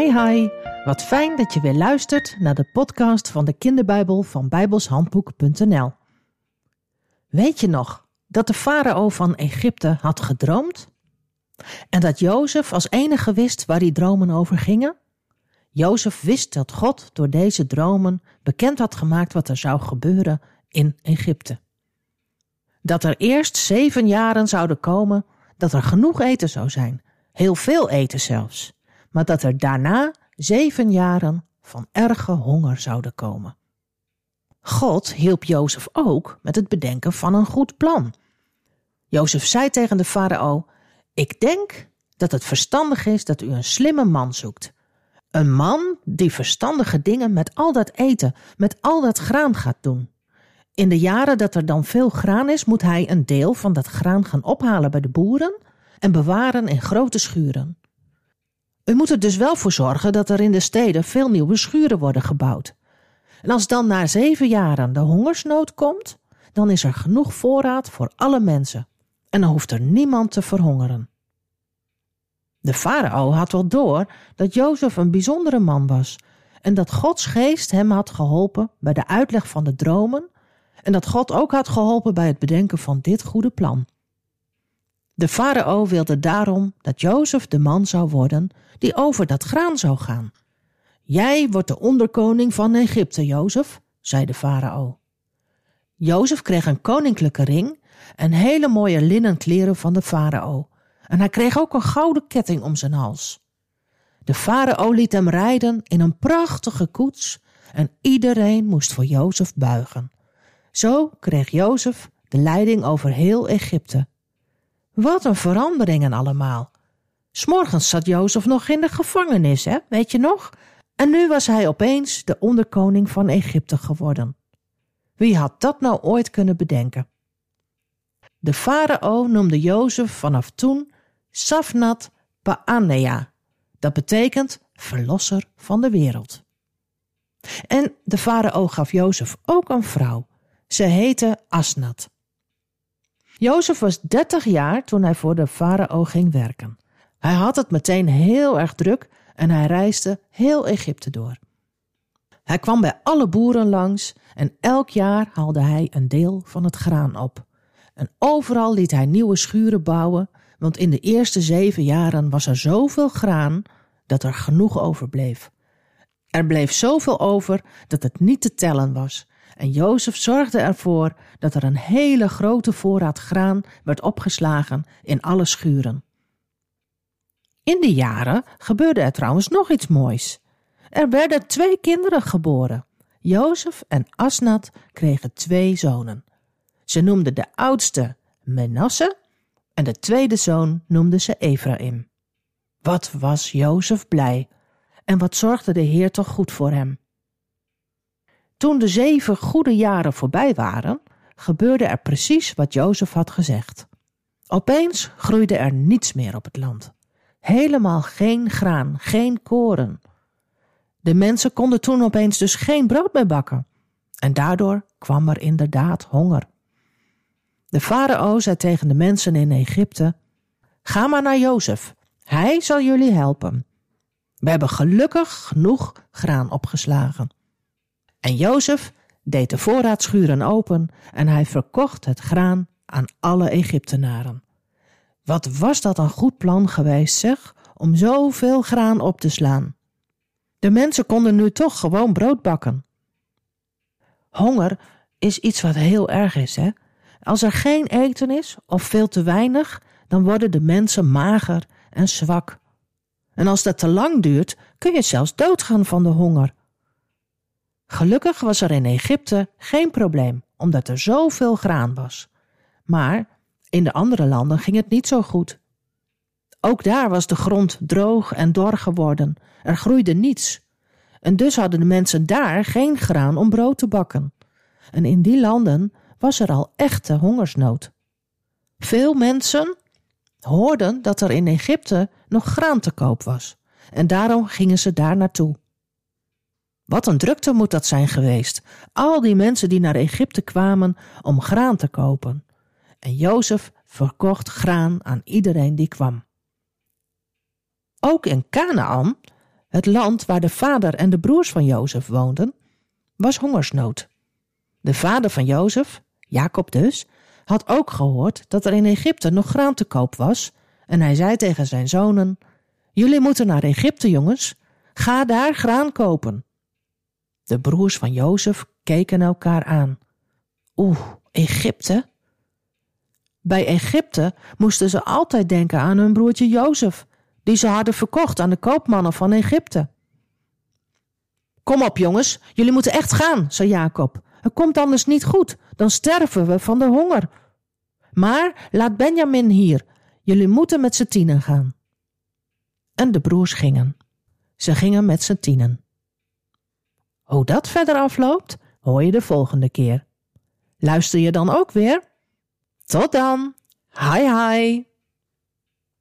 Hi hi, wat fijn dat je weer luistert naar de podcast van de kinderbijbel van bijbelshandboek.nl. Weet je nog dat de farao van Egypte had gedroomd? En dat Jozef als enige wist waar die dromen over gingen? Jozef wist dat God door deze dromen bekend had gemaakt wat er zou gebeuren in Egypte. Dat er eerst zeven jaren zouden komen dat er genoeg eten zou zijn, heel veel eten zelfs, maar dat er daarna zeven jaren van erge honger zouden komen. God hielp Jozef ook met het bedenken van een goed plan. Jozef zei tegen de farao: Ik denk dat het verstandig is dat u een slimme man zoekt. Een man die verstandige dingen met al dat eten, met al dat graan gaat doen. In de jaren dat er dan veel graan is, moet hij een deel van dat graan gaan ophalen bij de boeren en bewaren in grote schuren. U moet er dus wel voor zorgen dat er in de steden veel nieuwe schuren worden gebouwd. En als dan na zeven jaren de hongersnood komt, dan is er genoeg voorraad voor alle mensen en dan hoeft er niemand te verhongeren. De farao had wel door dat Jozef een bijzondere man was en dat Gods geest hem had geholpen bij de uitleg van de dromen en dat God ook had geholpen bij het bedenken van dit goede plan. De farao wilde daarom dat Jozef de man zou worden die over dat graan zou gaan. Jij wordt de onderkoning van Egypte, Jozef, zei de farao. Jozef kreeg een koninklijke ring en hele mooie linnen kleren van de farao. En hij kreeg ook een gouden ketting om zijn hals. De farao liet hem rijden in een prachtige koets en iedereen moest voor Jozef buigen. Zo kreeg Jozef de leiding over heel Egypte. Wat een veranderingen allemaal. S'morgens zat Jozef nog in de gevangenis, hè, weet je nog? En nu was hij opeens de onderkoning van Egypte geworden. Wie had dat nou ooit kunnen bedenken? De farao noemde Jozef vanaf toen Safnat Paanea. Dat betekent verlosser van de wereld. En de farao gaf Jozef ook een vrouw. Ze heette Asnat. Jozef was dertig jaar toen hij voor de farao ging werken. Hij had het meteen heel erg druk en hij reisde heel Egypte door. Hij kwam bij alle boeren langs en elk jaar haalde hij een deel van het graan op. En overal liet hij nieuwe schuren bouwen, want in de eerste zeven jaren was er zoveel graan dat er genoeg overbleef. Er bleef zoveel over dat het niet te tellen was. En Jozef zorgde ervoor dat er een hele grote voorraad graan werd opgeslagen in alle schuren. In die jaren gebeurde er trouwens nog iets moois. Er werden twee kinderen geboren. Jozef en Asnat kregen twee zonen. Ze noemden de oudste Menasse en de tweede zoon noemde ze Ephraim. Wat was Jozef blij en wat zorgde de Heer toch goed voor hem. Toen de zeven goede jaren voorbij waren, gebeurde er precies wat Jozef had gezegd. Opeens groeide er niets meer op het land. Helemaal geen graan, geen koren. De mensen konden toen opeens dus geen brood meer bakken. En daardoor kwam er inderdaad honger. De farao zei tegen de mensen in Egypte: Ga maar naar Jozef, hij zal jullie helpen. We hebben gelukkig genoeg graan opgeslagen. En Jozef deed de voorraadschuren open en hij verkocht het graan aan alle Egyptenaren. Wat was dat een goed plan geweest, zeg, om zoveel graan op te slaan. De mensen konden nu toch gewoon brood bakken. Honger is iets wat heel erg is, hè? Als er geen eten is of veel te weinig, dan worden de mensen mager en zwak. En als dat te lang duurt, kun je zelfs doodgaan van de honger. Gelukkig was er in Egypte geen probleem, omdat er zoveel graan was. Maar in de andere landen ging het niet zo goed. Ook daar was de grond droog en dor geworden. Er groeide niets. En dus hadden de mensen daar geen graan om brood te bakken. En in die landen was er al echte hongersnood. Veel mensen hoorden dat er in Egypte nog graan te koop was. En daarom gingen ze daar naartoe. Wat een drukte moet dat zijn geweest. Al die mensen die naar Egypte kwamen om graan te kopen. En Jozef verkocht graan aan iedereen die kwam. Ook in Canaan het land waar de vader en de broers van Jozef woonden, was hongersnood. De vader van Jozef, Jacob dus, had ook gehoord dat er in Egypte nog graan te koop was, en hij zei tegen zijn zonen: Jullie moeten naar Egypte, jongens, ga daar graan kopen. De broers van Jozef keken elkaar aan. Oeh, Egypte? Bij Egypte moesten ze altijd denken aan hun broertje Jozef, die ze hadden verkocht aan de koopmannen van Egypte. Kom op, jongens, jullie moeten echt gaan, zei Jacob. Het komt anders niet goed, dan sterven we van de honger. Maar laat Benjamin hier, jullie moeten met z'n tienen gaan. En de broers gingen. Ze gingen met z'n tienen. Hoe dat verder afloopt, hoor je de volgende keer. Luister je dan ook weer? Tot dan. Hi hi.